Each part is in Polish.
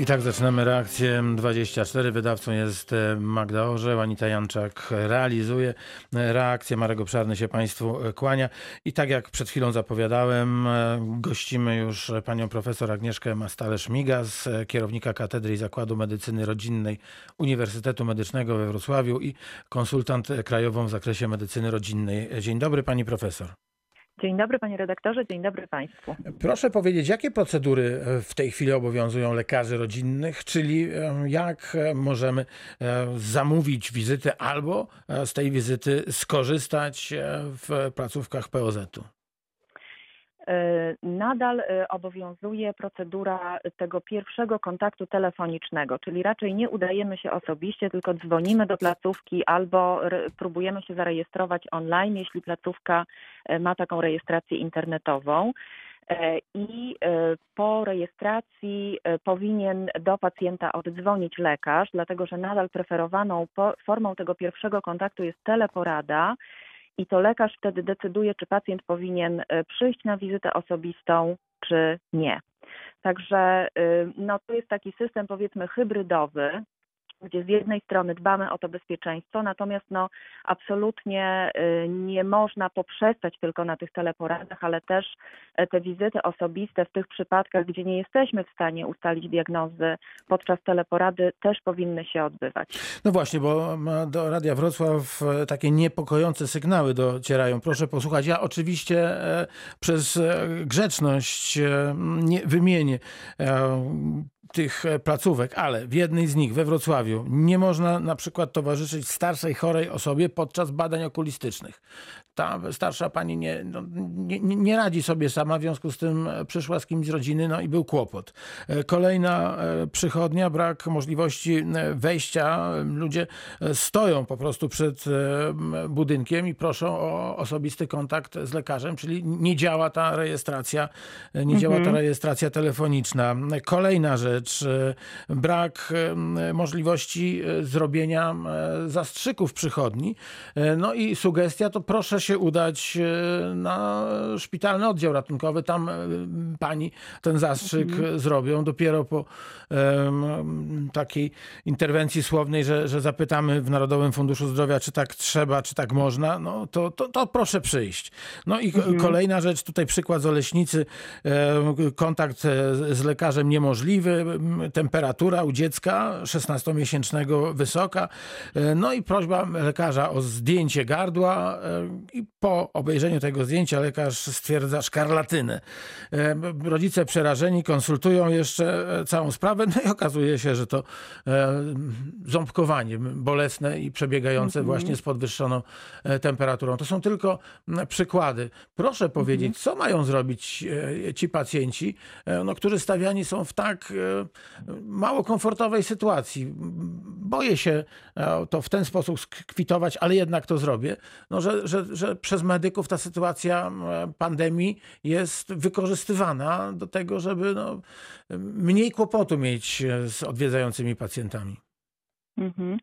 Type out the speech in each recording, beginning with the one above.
I tak zaczynamy reakcję 24. Wydawcą jest e, Magda Orzeł, Anita Janczak realizuje e, reakcję. Marek Obszarny się Państwu e, kłania. I tak jak przed chwilą zapowiadałem, gościmy już panią profesor Agnieszkę Mastale-Szmigas, kierownika Katedry i Zakładu Medycyny Rodzinnej Uniwersytetu Medycznego we Wrocławiu i konsultant krajową w zakresie medycyny rodzinnej. Dzień dobry pani profesor. Dzień dobry panie redaktorze, dzień dobry państwu. Proszę powiedzieć, jakie procedury e, w tej chwili obowiązują lekarzy rodzinnych, czyli e, jak e, możemy zamówić wizytę albo z tej wizyty skorzystać w placówkach POZ-u? E, nadal e, obowiązuje procedura tego pierwszego kontaktu telefonicznego, czyli raczej nie udajemy się osobiście, tylko dzwonimy do placówki albo próbujemy się zarejestrować online, jeśli placówka e, ma taką rejestrację internetową. I po rejestracji powinien do pacjenta oddzwonić lekarz, dlatego że nadal preferowaną formą tego pierwszego kontaktu jest teleporada i to lekarz wtedy decyduje, czy pacjent powinien e, przyjść na wizytę osobistą, czy nie. Także y, no, to jest taki system powiedzmy hybrydowy, gdzie z jednej strony dbamy o to bezpieczeństwo, natomiast no, absolutnie y, nie można poprzestać tylko na tych teleporadach, ale też e, te wizyty osobiste w tych przypadkach, gdzie nie jesteśmy w stanie ustalić diagnozy podczas teleporady, też powinny się odbywać. No właśnie, bo do Radia Wrocław e, takie niepokojące sygnały docierają. Proszę posłuchać. Ja oczywiście e, przez grzeczność nie wymienię tych e, placówek, ale w jednej z nich we Wrocławiu nie można na przykład towarzyszyć starszej chorej osobie podczas badań okulistycznych ta starsza pani nie, no, nie, nie, radzi sobie sama, w związku z tym przyszła z kimś z rodziny, no i był kłopot. E, kolejna e, przychodnia, brak możliwości e, wejścia. Ludzie stoją po prostu przed budynkiem i proszą o osobisty kontakt z lekarzem, czyli nie działa ta rejestracja, nie mhm. działa ta mhm. rejestracja telefoniczna. Kolejna rzecz, brak możliwości zrobienia zastrzyków przychodni. No i sugestia to proszę się się udać e, na szpitalny oddział ratunkowy. Tam e, pani ten zastrzyk mhm. zrobią. Dopiero po um, takiej interwencji słownej, że, że zapytamy w Narodowym Funduszu Zdrowia, czy tak trzeba, czy tak można, no to, to, to proszę przyjść. No i mhm. kolejna rzecz, tutaj przykład z Oleśnicy, kontakt z lekarzem niemożliwy, temperatura u dziecka 16-miesięcznego wysoka, e, no i prośba lekarza o zdjęcie gardła i po obejrzeniu tego zdjęcia lekarz stwierdza szkarlatynę. E, rodzice przerażeni konsultują jeszcze e, całą sprawę, no i okazuje się, że to e, ząbkowanie bolesne i przebiegające mm -hmm. właśnie z podwyższoną temperaturą. To są tylko przykłady. Proszę mhm. powiedzieć, mm -hmm. co mają zrobić ci pacjenci, no, którzy stawiani są w tak mało komfortowej sytuacji. Boję się to w ten sposób skwitować, ale jednak to zrobię, no, że, że, że przez medyków ta sytuacja pandemii jest wykorzystywana do tego, żeby no, mniej kłopotu mieć z odwiedzającymi pacjentami. Mhm.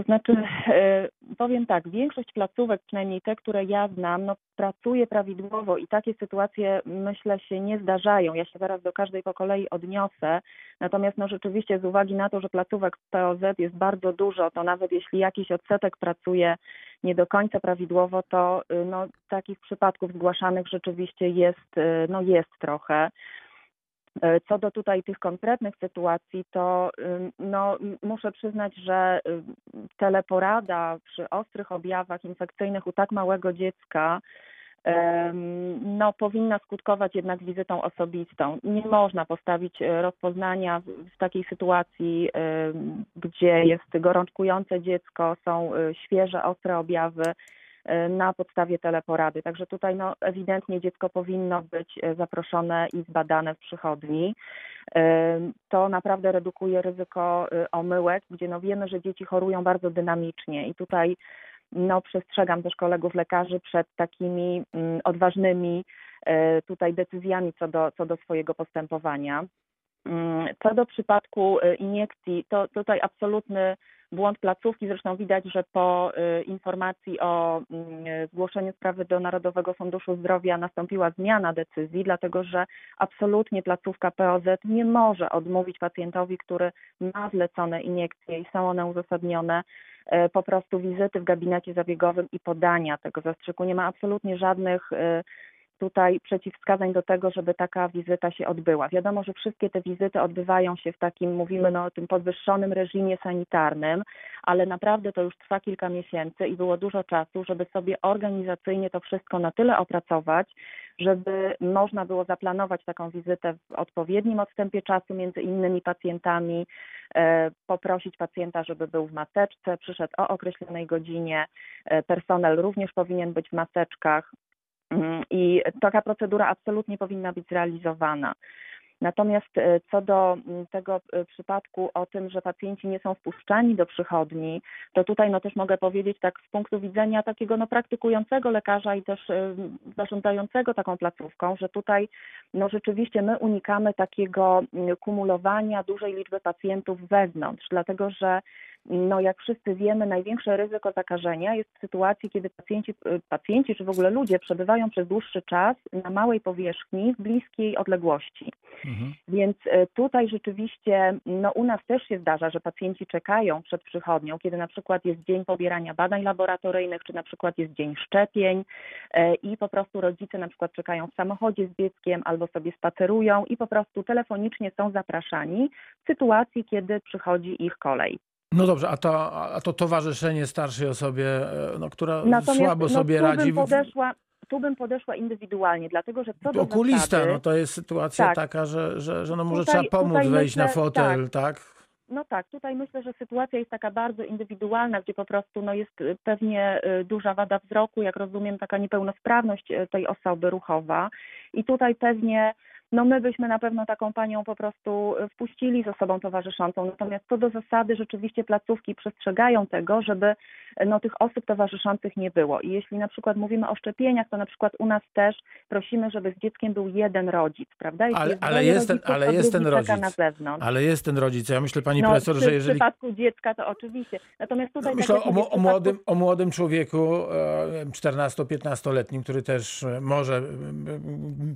To znaczy, e, powiem tak, większość placówek, przynajmniej te, które ja znam, no, pracuje prawidłowo i takie sytuacje myślę się nie zdarzają. Ja się zaraz do każdej po kolei odniosę. Natomiast no, rzeczywiście z uwagi na to, że placówek POZ jest bardzo dużo, to nawet jeśli jakiś odsetek pracuje nie do końca prawidłowo, to y, no, takich przypadków zgłaszanych rzeczywiście jest, y, no, jest trochę. E, co do tutaj tych konkretnych sytuacji, to no, muszę przyznać, że teleporada przy ostrych objawach infekcyjnych u tak małego dziecka no, powinna skutkować jednak wizytą osobistą. Nie można postawić e, rozpoznania w takiej sytuacji, gdzie jest gorączkujące dziecko, są e, świeże, ostre objawy na podstawie teleporady. Także tutaj no, ewidentnie dziecko powinno być e, zaproszone i zbadane w przychodni. E, to naprawdę redukuje ryzyko omyłek, gdzie no wiemy, że dzieci chorują bardzo dynamicznie i tutaj no, przestrzegam też kolegów lekarzy przed takimi mm, odważnymi tutaj decyzjami co do, co do swojego postępowania. Mm, co do przypadku iniekcji, to tutaj absolutny błąd placówki. Zresztą widać, że po y, informacji o y, zgłoszeniu sprawy do Narodowego Funduszu Zdrowia nastąpiła zmiana decyzji, dlatego że absolutnie placówka POZ nie może odmówić pacjentowi, który ma zlecone iniekcje i są one uzasadnione, y, po prostu wizyty w gabinecie zabiegowym i podania tego zastrzyku. Nie ma absolutnie żadnych y, tutaj przeciwwskazań do tego, żeby taka wizyta się odbyła. Wiadomo, że wszystkie te wizyty odbywają się w takim, mówimy no, o tym podwyższonym reżimie sanitarnym, ale naprawdę to już trwa kilka miesięcy i było dużo czasu, żeby sobie organizacyjnie to wszystko na tyle opracować, żeby można było zaplanować taką wizytę w odpowiednim odstępie czasu między innymi pacjentami, e, poprosić pacjenta, żeby był w maseczce, przyszedł o określonej godzinie, e, personel również powinien być w maseczkach, I taka procedura absolutnie powinna być zrealizowana. Natomiast e, co do mm, tego e, przypadku o tym, że pacjenci nie są wpuszczani do przychodni, to tutaj no też mogę powiedzieć tak z punktu widzenia takiego no praktykującego lekarza i też e, zarządzającego taką placówką, że tutaj no rzeczywiście my unikamy takiego mm, kumulowania dużej liczby pacjentów wewnątrz, dlatego że no jak wszyscy wiemy, największe ryzyko zakażenia jest w sytuacji, kiedy pacjenci, pacjenci czy w ogóle ludzie przebywają przez dłuższy czas na małej powierzchni w bliskiej odległości. Mhm. Więc e, tutaj rzeczywiście no u nas też się zdarza, że pacjenci czekają przed przychodnią, kiedy na przykład jest dzień pobierania badań laboratoryjnych, czy na przykład jest dzień szczepień e, i po prostu rodzice na przykład czekają w samochodzie z dzieckiem albo sobie spacerują i po prostu telefonicznie są zapraszani w sytuacji, kiedy przychodzi ich kolej. No dobrze, a to, a to towarzyszenie starszej osobie, e, no, która Natomiast, słabo no, sobie radzi. Podeszła, tu bym podeszła indywidualnie, dlatego że co do Okulista, zasady, no to jest sytuacja tak, taka, że, że, że no może tutaj, trzeba pomóc wejść myślę, na fotel, tak? tak? No tak, tutaj myślę, że sytuacja jest taka bardzo indywidualna, gdzie po prostu no, jest y, pewnie y, duża wada wzroku, jak rozumiem, taka niepełnosprawność y, tej osoby ruchowa i tutaj pewnie no my byśmy na pewno taką panią po prostu e, wpuścili z osobą towarzyszącą. Natomiast co do zasady rzeczywiście placówki przestrzegają tego, żeby e, no, tych osób towarzyszących nie było. I jeśli na przykład mówimy o szczepieniach, to na przykład u nas też prosimy, żeby z dzieckiem był jeden rodzic, prawda? Jeśli ale, jest ale, jest ten, ale jest ten rodzic. Na zewnątrz. Ale jest ten rodzic. Ja myślę, pani no, profesor, że jeżeli... W przypadku dziecka to oczywiście. Natomiast tutaj... Myślę tak o, o, młodym, o młodym człowieku, 14-15-letnim, który też może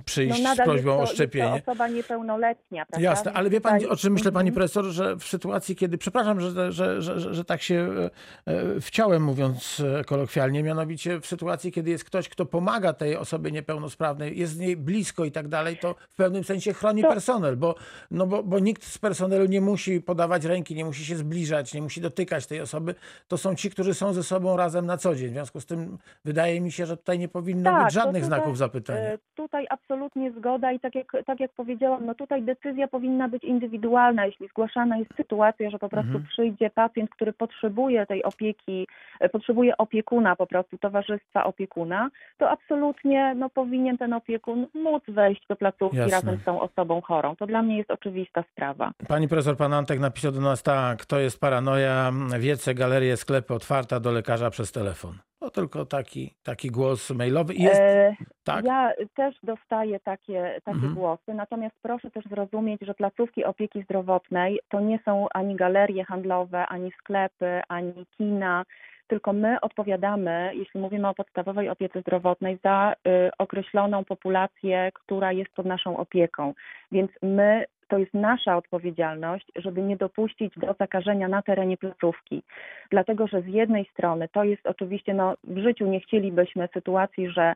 przyjść no, z prośbą o szczepienie szczepienie. To osoba niepełnoletnia, prawda? Jasne, ale wie pani, o czym myślę, pani mhm. profesor, że w sytuacji, kiedy, przepraszam, że, że, że, że tak się e, e, wciąłem, mówiąc e, kolokwialnie, mianowicie w sytuacji, kiedy jest ktoś, kto pomaga tej osobie niepełnosprawnej, jest z niej blisko i tak dalej, to w pewnym sensie chroni to... personel, bo, no bo, bo nikt z personelu nie musi podawać ręki, nie musi się zbliżać, nie musi dotykać tej osoby. To są ci, którzy są ze sobą razem na co dzień. W związku z tym wydaje mi się, że tutaj nie powinno tak, być żadnych tutaj, znaków zapytania. Tutaj absolutnie zgoda i tak jak tak jak powiedziałam, no tutaj decyzja powinna być indywidualna. Jeśli zgłaszana jest sytuacja, że po prostu mhm. przyjdzie pacjent, który potrzebuje tej opieki, e, potrzebuje opiekuna, po prostu towarzystwa opiekuna, to absolutnie no, powinien ten opiekun móc wejść do placówki Jasne. razem z tą osobą chorą. To dla mnie jest oczywista sprawa. Pani profesor Pan Antek napisał do nas tak, to jest paranoja, wiece, galerie, sklepy otwarta do lekarza przez telefon. To tylko taki, taki głos mailowy. Jest, e, tak? Ja też dostaję takie, takie mhm. głosy, natomiast proszę też zrozumieć, że placówki opieki zdrowotnej to nie są ani galerie handlowe, ani sklepy, ani kina, tylko my odpowiadamy, jeśli mówimy o podstawowej opiece zdrowotnej, za y, określoną populację, która jest pod naszą opieką. Więc my to jest nasza odpowiedzialność, żeby nie dopuścić do zakażenia na terenie placówki. Dlatego, że z jednej strony to jest oczywiście, no, w życiu nie chcielibyśmy sytuacji, że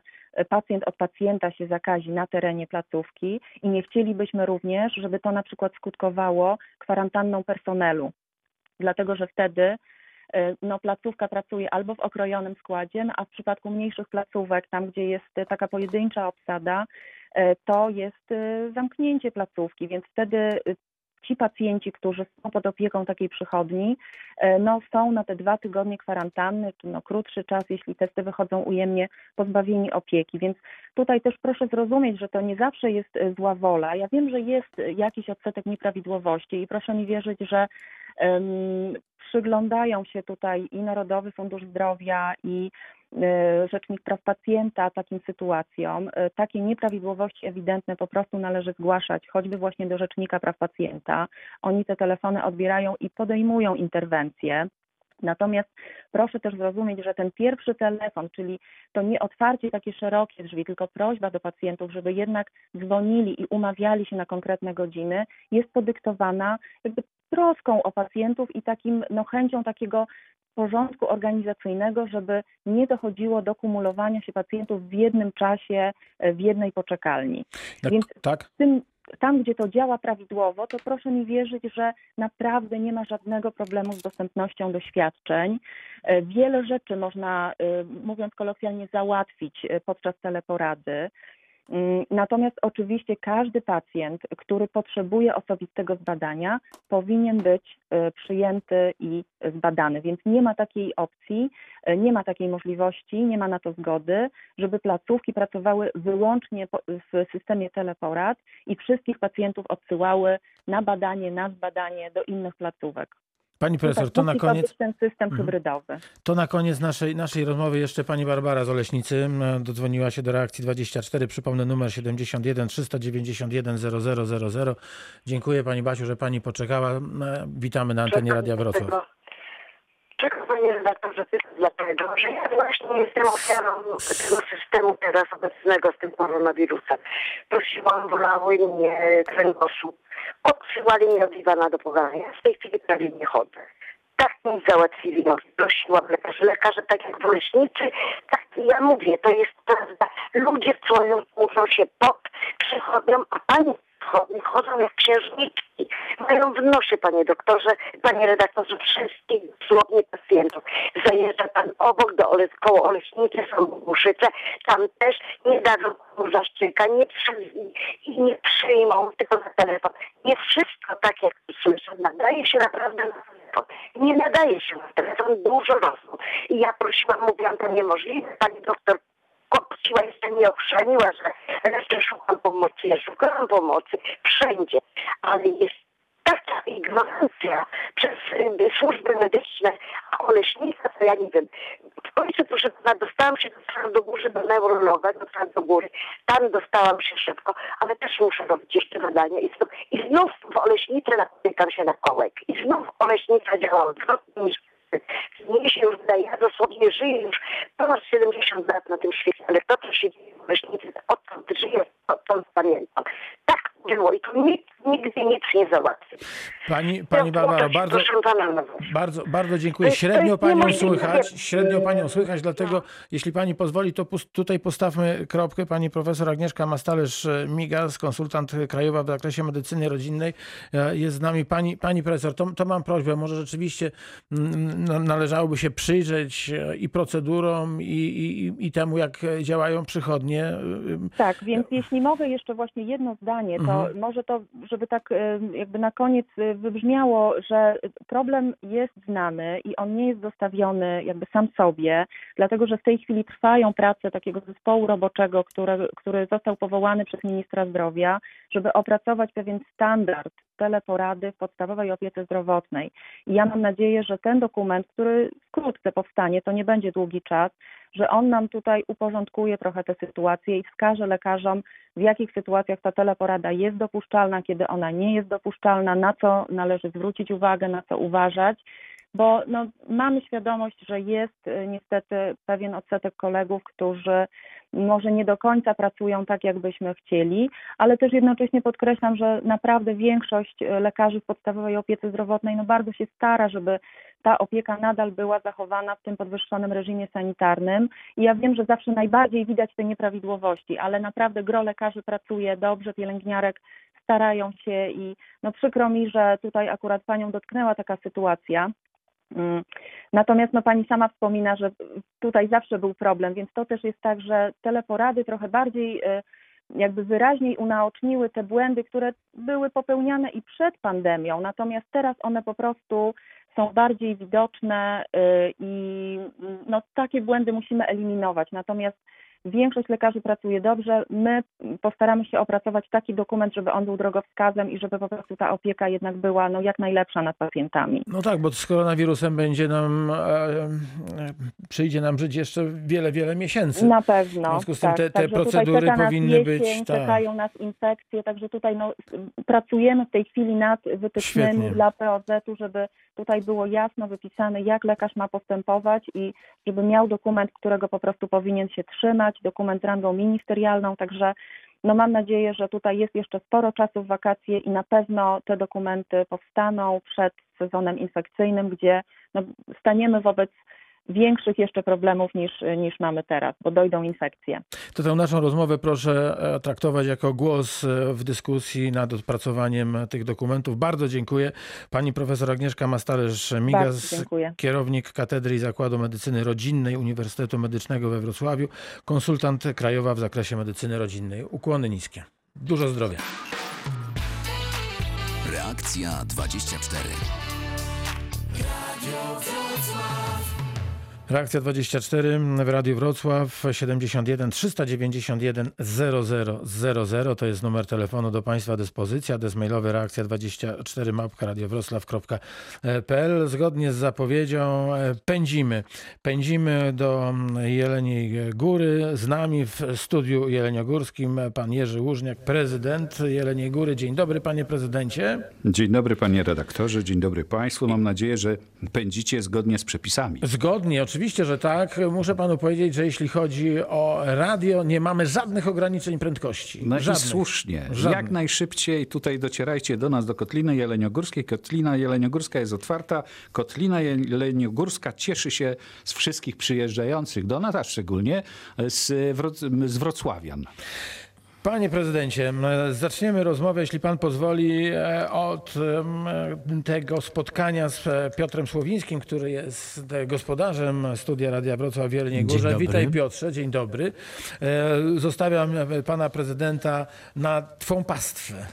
pacjent od pacjenta się zakazi na terenie placówki i nie chcielibyśmy również, żeby to na przykład skutkowało kwarantanną personelu. Dlatego, że wtedy E, no, placówka pracuje albo w okrojonym składzie, no, a w przypadku mniejszych placówek, tam gdzie jest taka pojedyncza obsada, to jest e, zamknięcie placówki, więc wtedy ci pacjenci, którzy są pod opieką takiej przychodni, no, są na te dwa tygodnie kwarantanny, czy no, krótszy czas, jeśli testy wychodzą ujemnie, pozbawieni opieki. Więc tutaj też proszę zrozumieć, że to nie zawsze jest zła wola. Ja wiem, że jest jakiś odsetek nieprawidłowości i proszę mi wierzyć, że przyglądają się tutaj i Narodowy Fundusz Zdrowia, i e, Rzecznik Praw Pacjenta takim sytuacjom. E, takie nieprawidłowości ewidentne po prostu należy zgłaszać, choćby właśnie do Rzecznika Praw Pacjenta. Oni te telefony odbierają i podejmują interwencje. Natomiast proszę też zrozumieć, że ten pierwszy telefon, czyli to nie otwarcie takie szerokie drzwi, tylko prośba do pacjentów, żeby jednak dzwonili i umawiali się na konkretne godziny, jest podyktowana jakby troską o pacjentów i takim no, chęcią takiego porządku organizacyjnego, żeby nie dochodziło do kumulowania się pacjentów w jednym czasie e, w jednej poczekalni. Tak, Więc tak? tym, tam, gdzie to działa prawidłowo, to proszę mi wierzyć, że naprawdę nie ma żadnego problemu z dostępnością do świadczeń. E, Wiele rzeczy można, e, mówiąc kolokwialnie, załatwić podczas teleporady. Mm, Natomiast oczywiście każdy pacjent, który potrzebuje osobistego zbadania, powinien być e, przyjęty i zbadany. Więc nie ma takiej opcji, e, nie ma takiej możliwości, nie ma na to zgody, żeby placówki pracowały wyłącznie w systemie teleporad i wszystkich pacjentów odsyłały na badanie, na zbadanie do innych placówek. Pani profesor, to na koniec, ten system Mhm. hybrydowy. to na koniec naszej, naszej rozmowy jeszcze pani Barbara z Oleśnicy dodzwoniła się do reakcji 24. Przypomnę numer 71 391 0000. Dziękuję pani Basiu, że pani poczekała. Witamy na antenie Radia Wrocław. Czekam panie redaktorze, dlatego, że ja właśnie jestem ofiarą tego systemu teraz obecnego z tym koronawirusem. Prosiłam, bolały mnie kręgosłup. Odsyłali mnie od Iwana do Pogarnia. Ja w tej chwili prawie nie chodzę. Tak mi załatwili nogi. Prosiłam lekarzy. Lekarze, tak jak w leśnicy, tak ja mówię, to jest prawda. Ludzie wczoraj muszą się pod przychodnią, a pani chodzą jak księżniczki. Mają w nosie, panie doktorze, panie redaktorze, wszystkich dosłownie pacjentów. Zajeżdża pan obok do Ole, koło Oleśnicy, są Buszyce, tam też nie dadzą zaszczyka, nie przy, i nie przyjmą, tylko na telefon. Nie wszystko tak, jak słyszę, nadaje się naprawdę na telefon. Nie nadaje się na telefon, dużo rosną. I ja prosiłam, mówiłam, to niemożliwe, pani doktor Kościła jeszcze nie ochrzaniła, że jeszcze szukam pomocy. Ja szukałam pomocy wszędzie, ale jest taka ignorancja przez y, służby medyczne, a oleśnica to ja nie wiem. W końcu, proszę pana, dostałam się do Twardogóry, do neurologa, do Twardogóry. Tam dostałam się szybko, ale też muszę robić jeszcze badania. I znów, i znów w oleśnicy natykam się na kołek. I znów oleśnica działa odwrotnie niż mnie się już wydaje, ja dosłownie żyję już ponad 70 lat na tym świecie, ale to, co się dzieje w Leśnicy, odkąd żyję, odkąd pamiętam. Tak było i to nikt nigdy nic nie załatwi. Pani, pani Barbaro, bardzo. Bardzo, bardzo dziękuję. Średnio panią słychać, średnio panią słychać, dlatego jeśli pani pozwoli, to tutaj postawmy kropkę. Pani profesor Agnieszka Mastalerz-Migas, konsultant krajowa w zakresie medycyny rodzinnej e, jest z nami. Pani, pani profesor, to, to mam prośbę, może rzeczywiście mm, na- należałoby się przyjrzeć e, i procedurom, i, i, i temu, jak działają przychodnie. Tak, więc jeśli mogę jeszcze właśnie jedno zdanie, to Mhm. może to, żeby tak jakby na koniec e, wybrzmiało, że problem jest znany i on nie jest zostawiony jakby sam sobie, dlatego że w tej chwili trwają prace takiego zespołu roboczego, który, który został powołany przez ministra zdrowia, żeby opracować pewien standard teleporady w podstawowej opiece zdrowotnej. I ja mam nadzieję, że ten dokument, który wkrótce powstanie, to nie będzie długi czas, że on nam tutaj uporządkuje trochę tę sytuację i wskaże lekarzom, w jakich sytuacjach ta teleporada jest dopuszczalna, kiedy ona nie jest dopuszczalna, na co należy zwrócić uwagę, na co uważać. Bo no, mamy świadomość, że jest y, niestety pewien odsetek kolegów, którzy może nie do końca pracują tak, jakbyśmy chcieli, ale też jednocześnie podkreślam, że naprawdę większość y, lekarzy w podstawowej opiece zdrowotnej no, bardzo się stara, żeby ta opieka nadal była zachowana w tym podwyższonym reżimie sanitarnym. I ja wiem, że zawsze najbardziej widać te nieprawidłowości, ale naprawdę gro lekarzy pracuje dobrze, pielęgniarek starają się i no przykro mi, że tutaj akurat panią dotknęła taka sytuacja. Mm. Natomiast no, pani sama wspomina, że tutaj zawsze był problem, więc to też jest tak, że teleporady trochę bardziej y, jakby wyraźniej unaoczniły te błędy, które były popełniane i przed pandemią, natomiast teraz one po prostu są bardziej widoczne y, i mm, no, takie błędy musimy eliminować. Natomiast Większość lekarzy pracuje dobrze. My postaramy się opracować taki dokument, żeby on był drogowskazem i żeby po prostu ta opieka jednak była no, jak najlepsza nad pacjentami. No tak, bo z koronawirusem będzie nam, e, e, przyjdzie nam żyć jeszcze wiele, wiele miesięcy. Na pewno. W związku z tym tak. te, te procedury powinny jesień, być. Tak. Czekają nas infekcje, także tutaj no, pracujemy w tej chwili nad wytycznymi Świetnie. dla POZ-u, żeby tutaj było jasno wypisane, jak lekarz ma postępować i żeby miał dokument, którego po prostu powinien się trzymać, dokument rangą ministerialną, także no mam nadzieję, że tutaj jest jeszcze sporo czasu w wakacje i na pewno te dokumenty powstaną przed sezonem infekcyjnym, gdzie no, staniemy wobec większych jeszcze problemów niż, niż mamy teraz, bo dojdą infekcje. To tę naszą rozmowę proszę e, traktować jako głos e, w dyskusji nad opracowaniem tych dokumentów. Bardzo dziękuję. Pani profesor Agnieszka Mastalerz-Migas, kierownik Katedry i Zakładu Medycyny Rodzinnej Uniwersytetu Medycznego we Wrocławiu, konsultant krajowa w zakresie medycyny rodzinnej. Ukłony niskie. Dużo zdrowia. Reakcja 24. Reakcja 24 w Radiu Wrocław 71 391 0000 to jest numer telefonu do Państwa dyspozycji, adres mailowy reakcja 24 mapka radiowroclaw.pl Zgodnie z zapowiedzią e, pędzimy. Pędzimy do Jeleniej Góry. Z nami w studiu jeleniogórskim pan Jerzy Łużniak, prezydent Jeleniej Góry. Dzień dobry panie prezydencie. Dzień dobry panie redaktorze, dzień dobry państwu. Mam nadzieję, że pędzicie zgodnie z przepisami. Zgodnie, oczywiście, że tak. Muszę panu powiedzieć, że jeśli chodzi o radio, nie mamy żadnych ograniczeń prędkości. No żadnych. i słusznie. Żadnych. Jak najszybciej tutaj docierajcie do nas, do Kotliny Jeleniogórskiej. Kotlina Jeleniogórska jest otwarta. Kotlina Jeleniogórska cieszy się z wszystkich przyjeżdżających do nas, a szczególnie z, Wro- z Wrocławian. Panie prezydencie, zaczniemy rozmowę, jeśli pan pozwoli, e, od tego spotkania z e, Piotrem Słowińskim, który jest e, gospodarzem studia Radia Wrocław w Jeleniej Dzień Górze. dobry. Witaj Piotrze, dzień dobry. Zostawiam pana prezydenta na twą pastwę.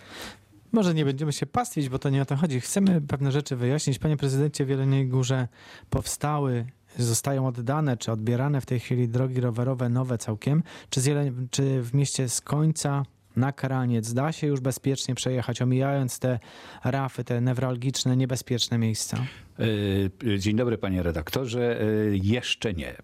Może nie będziemy się pastwić, bo to nie o to chodzi. Chcemy pewne rzeczy wyjaśnić. Panie prezydencie, w Jeleniej Górze powstały, zostają oddane czy odbierane w tej chwili drogi rowerowe nowe całkiem. Czy, z Jelen- czy w mieście z końca na Karaniec da się już bezpiecznie przejechać, omijając te rafy, te newralgiczne, niebezpieczne miejsca? E, Dzień dobry panie redaktorze. E, Jeszcze nie. E,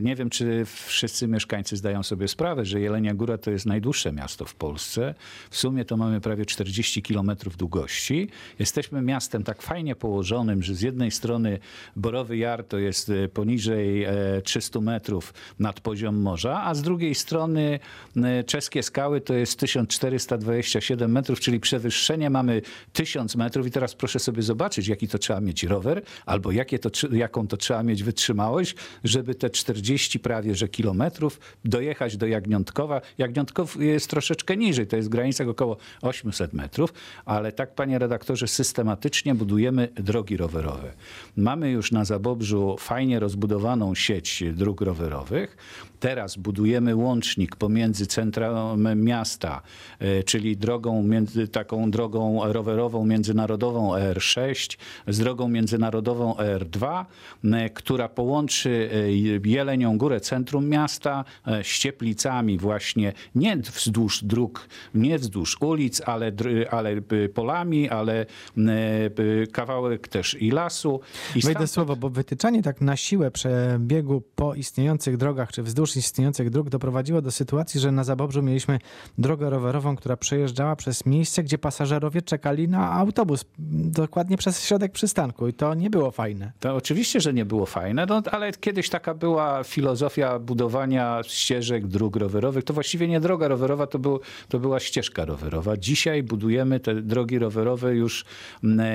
Nie wiem, czy wszyscy mieszkańcy zdają sobie sprawę, że Jelenia Góra to jest najdłuższe miasto w Polsce. W sumie to mamy prawie 40 kilometrów długości. Jesteśmy miastem tak fajnie położonym, że z jednej strony Borowy Jar to jest e, poniżej e, 300 metrów nad poziom morza, a z drugiej strony e, Czeskie Skały to jest 1427 metrów, czyli przewyższenie mamy 1000 metrów i teraz proszę sobie zobaczyć, jaki to trzeba mieć rower, albo jakie to, jaką to trzeba mieć wytrzymałość, żeby te 40 prawie że kilometrów dojechać do Jagniątkowa. Jagniątków jest troszeczkę niżej, to jest w granicach około 800 metrów, ale tak panie redaktorze systematycznie budujemy drogi rowerowe. Mamy już na Zabobrzu fajnie rozbudowaną sieć dróg rowerowych. Teraz budujemy łącznik pomiędzy centrum miasta, e, czyli drogą między, taką drogą rowerową międzynarodową ER6 z drogą międzynarodową ER2, m, która połączy e, Jelenią Górę, centrum miasta, e, z Cieplicami właśnie, nie wzdłuż dróg, nie wzdłuż ulic, ale, ale e, polami, ale e, kawałek też i lasu. I Wejdę stamtąd- słowo, bo wytyczanie tak na siłę przebiegu po istniejących drogach, czy wzdłuż istniejących dróg doprowadziło do sytuacji, że na Zabobrzu mieliśmy drogę rowerową, która przejeżdżała przez miejsce, gdzie pasażerowie czekali na autobus, dokładnie przez środek przystanku i to nie było fajne. To oczywiście, że nie było fajne, no, ale kiedyś taka była filozofia budowania ścieżek, dróg rowerowych. To właściwie nie droga rowerowa, to, był, to była ścieżka rowerowa. Dzisiaj budujemy te drogi rowerowe już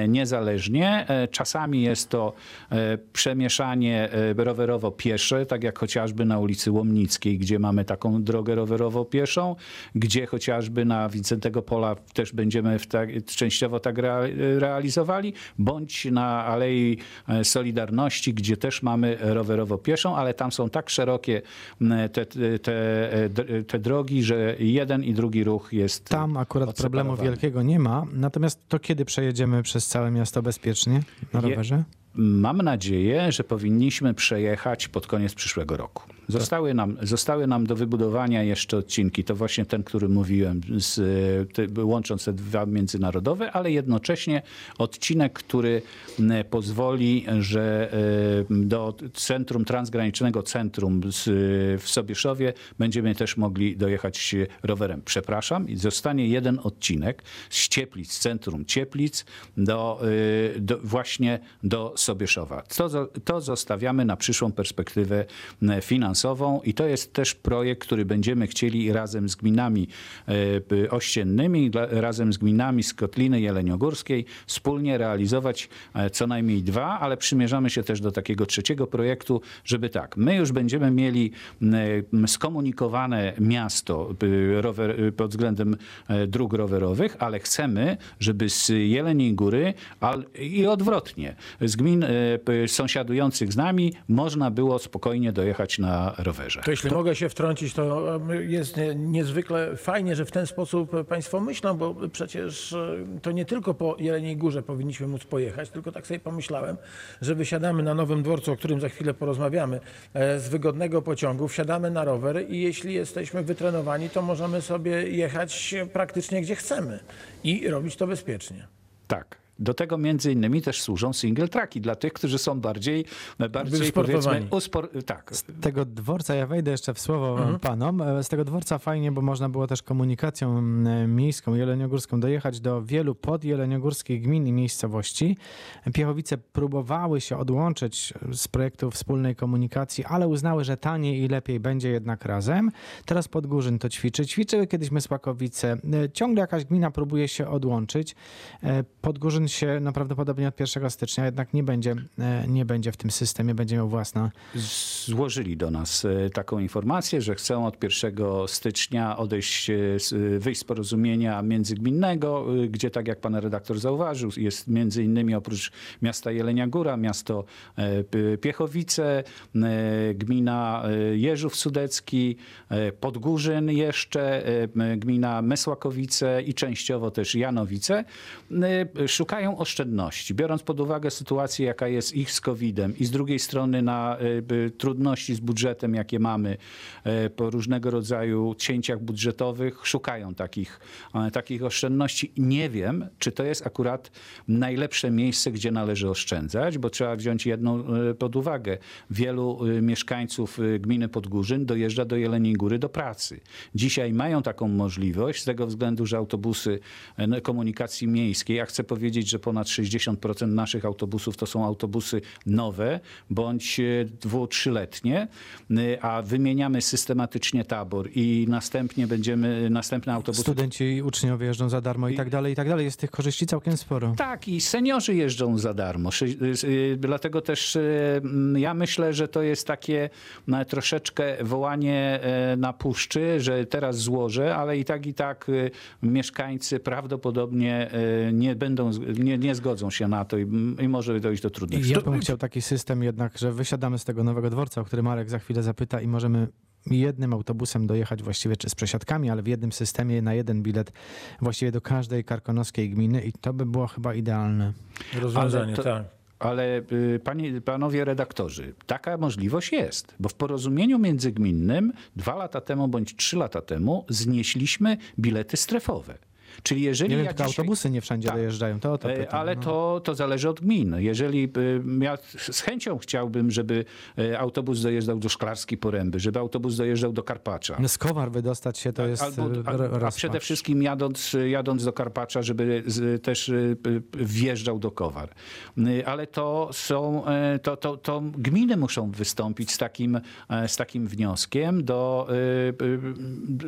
niezależnie. E, Czasami jest to e, przemieszanie e, rowerowo-piesze, tak jak chociażby na ulicy Łomnickiej, gdzie mamy taką drogę rowerowo-pieszą, gdzie chociażby na Wincentego Pola też będziemy w tak, częściowo tak rea- realizowali, bądź na Alei e, Solidarności, gdzie też mamy rowerowo-pieszą, ale tam są tak szerokie te, te, te, te drogi, że jeden i drugi ruch jest Tam akurat problemu wielkiego nie ma, natomiast to kiedy przejedziemy przez całe miasto bezpiecznie na Je- rowerze? Mam nadzieję, że powinniśmy przejechać pod koniec przyszłego roku. Zostały nam, zostały nam do wybudowania jeszcze odcinki. To właśnie ten, który mówiłem, z, te, łącząc te dwa międzynarodowe, ale jednocześnie odcinek, który pozwoli, że e, do centrum, transgranicznego centrum z, w Sobieszowie będziemy też mogli dojechać rowerem. Przepraszam, zostanie jeden odcinek z Cieplic, z centrum Cieplic do, e, do, właśnie do Sobieszowa. To, to zostawiamy na przyszłą perspektywę m, finansową i to jest też projekt, który będziemy chcieli razem z gminami e, ościennymi, razem z gminami z Kotliny Jeleniogórskiej wspólnie realizować e, co najmniej dwa, ale przymierzamy się też do takiego trzeciego projektu, żeby tak, my już będziemy mieli skomunikowane miasto rower, y, pod względem e, dróg rowerowych, ale chcemy, żeby z Jeleniej Góry i odwrotnie, z gmin sąsiadujących z nami można było spokojnie dojechać na rowerze. To jeśli mogę się wtrącić, to jest nie- niezwykle fajnie, że w ten sposób Państwo myślą, bo przecież e, to nie tylko po Jeleniej Górze powinniśmy móc pojechać, tylko tak sobie pomyślałem, że wysiadamy na Nowym Dworcu, o którym za chwilę porozmawiamy, e, z wygodnego pociągu, wsiadamy na rower i jeśli jesteśmy wytrenowani, to możemy sobie jechać praktycznie gdzie chcemy i robić to bezpiecznie. Tak. Do tego między innymi też służą single tracki dla tych, którzy są bardziej, bardziej Wysportowani. powiedzmy, uspor... tak. Z tego dworca, ja wejdę jeszcze w słowo panom, e, z tego dworca fajnie, bo można było też komunikacją miejską, jeleniogórską dojechać do wielu podjeleniogórskich gmin i miejscowości. Piechowice próbowały się odłączyć z projektu wspólnej komunikacji, ale uznały, że taniej i lepiej będzie jednak razem. Teraz Podgórzyn to ćwiczy. Ćwiczyły kiedyś Mysłakowice. E, Ciągle jakaś gmina próbuje się odłączyć. E, Się no, prawdopodobnie od 1 stycznia jednak nie będzie, e, nie będzie w tym systemie, będzie miał własną złożyli do nas e, taką informację, że chcą od 1 stycznia odejść, e, wyjść z porozumienia międzygminnego, gdzie tak jak pan redaktor zauważył, jest między innymi oprócz miasta Jelenia Góra, miasto Piechowice, gmina Jeżów Sudecki, Podgórzyn jeszcze, gmina Mesłakowice i częściowo też Janowice. E, Szukają oszczędności, biorąc pod uwagę sytuację, jaka jest ich z COVID-em i z drugiej strony na b- trudności z budżetem, jakie mamy e, po różnego rodzaju cięciach budżetowych, szukają takich, e, takich oszczędności. Nie wiem, czy to jest akurat najlepsze miejsce, gdzie należy oszczędzać, bo trzeba wziąć jedną pod uwagę. Wielu mieszkańców gminy Podgórzyn dojeżdża do Jeleniej Góry do pracy. Dzisiaj mają taką możliwość z tego względu, że autobusy e, komunikacji miejskiej, a chcę powiedzieć, że ponad 60% naszych autobusów to są autobusy nowe bądź e, dwu, trzyletnie, e, a wymieniamy systematycznie tabor i następnie będziemy, następne autobusy Studenci i uczniowie jeżdżą za darmo i tak dalej, i tak dalej. Jest tych korzyści całkiem sporo. Tak, i seniorzy jeżdżą za darmo. Dlatego też ja myślę, że to jest takie no, troszeczkę wołanie e, na puszczy, że teraz złożę, ale i tak, i tak mieszkańcy prawdopodobnie e, nie będą, nie, nie zgodzą się na to i, i może dojść do trudnych ja bym chciał taki system jednak, że wysiadamy z tego nowego dworca, o który Marek za chwilę zapyta i możemy jednym autobusem dojechać właściwie, czy z przesiadkami, ale w jednym systemie na jeden bilet właściwie do każdej karkonoskiej gminy i to by było chyba idealne. Rozwiązanie, Ale to- tak. Ale y, panie, panowie redaktorzy, taka możliwość jest, bo w porozumieniu międzygminnym dwa lata temu bądź trzy lata temu znieśliśmy bilety strefowe. Czyli jeżeli Nie wiem, ja dzisiaj... autobusy nie wszędzie Tak. dojeżdżają, to o to E, pytam. Ale no. to, to zależy od gmin. Jeżeli y, ja z chęcią chciałbym, żeby e, autobus dojeżdżał do Szklarskiej Poręby, żeby autobus dojeżdżał do Karpacza. No z Kowar wydostać się to jest Albo, e, a, a przede wszystkim jadąc, jadąc do Karpacza, żeby z, też wjeżdżał do Kowar. Ale to są, e, to, to, to gminy muszą wystąpić z takim, e, z takim wnioskiem do,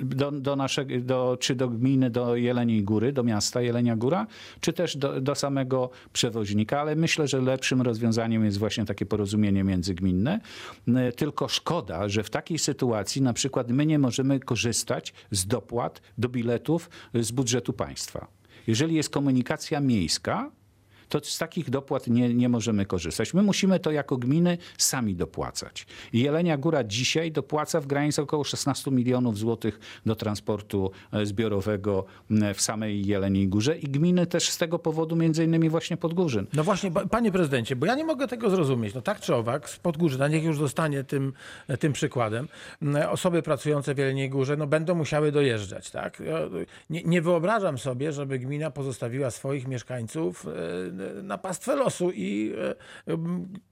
do, do naszego, do, czy do gminy, do Jeleniej Góry, do miasta Jelenia Góra, czy też do, do samego przewoźnika, ale myślę, że lepszym rozwiązaniem jest właśnie takie porozumienie międzygminne. Y, Tylko szkoda, że w takiej sytuacji na przykład my nie możemy korzystać z dopłat do biletów z budżetu państwa. Jeżeli jest komunikacja miejska, to z takich dopłat nie, nie możemy korzystać. My musimy to jako gminy sami dopłacać. I Jelenia Góra dzisiaj dopłaca w granicy około 16 milionów złotych do transportu e, zbiorowego w samej Jeleniej Górze i gminy też z tego powodu między innymi właśnie Podgórzyn. No właśnie, pa- panie prezydencie, bo ja nie mogę tego zrozumieć. No tak czy owak, z Podgórzyna, niech już zostanie tym, tym przykładem, m, osoby pracujące w Jeleniej Górze no, będą musiały dojeżdżać. Tak? Nie, nie wyobrażam sobie, żeby gmina pozostawiła swoich mieszkańców e, na pastwę losu i e,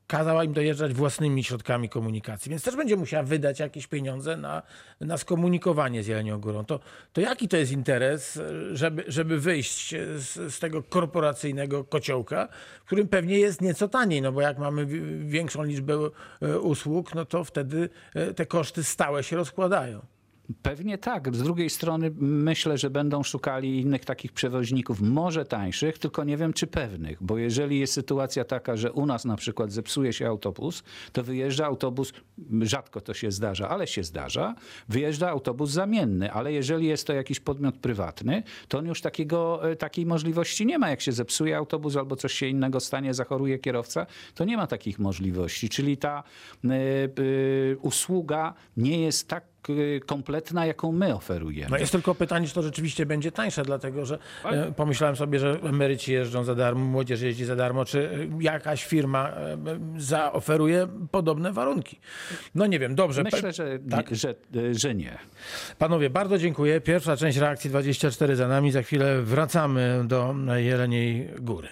kazała im dojeżdżać własnymi środkami komunikacji. Więc też będzie musiała wydać jakieś pieniądze na, na skomunikowanie z Jelenią Górą. To, to jaki to jest interes, e, żeby, żeby wyjść z, z tego korporacyjnego kociołka, w którym pewnie jest nieco taniej, no bo jak mamy wi- większą liczbę e, usług, no to wtedy te koszty stałe się rozkładają. Pewnie tak. Z drugiej strony myślę, że będą szukali innych takich przewoźników, może tańszych, tylko nie wiem czy pewnych, bo jeżeli jest sytuacja taka, że u nas na przykład zepsuje się autobus, to wyjeżdża autobus, rzadko to się zdarza, ale się zdarza, wyjeżdża autobus zamienny, ale jeżeli jest to jakiś podmiot prywatny, to on już takiego, e, takiej możliwości nie ma. Jak się zepsuje autobus albo coś się innego stanie, zachoruje kierowca, to nie ma takich możliwości. Czyli ta y, y, usługa nie jest tak kompletna, jaką my oferujemy. No jest tylko pytanie, czy to rzeczywiście będzie tańsze, dlatego że e, pomyślałem sobie, że emeryci jeżdżą za darmo, młodzież jeździ za darmo, czy e, jakaś firma e, zaoferuje podobne warunki. No nie wiem, dobrze. Myślę, że, Tak? że, y, że nie. Panowie, bardzo dziękuję. Pierwsza część reakcji 24 za nami. Za chwilę wracamy do Jeleniej Góry.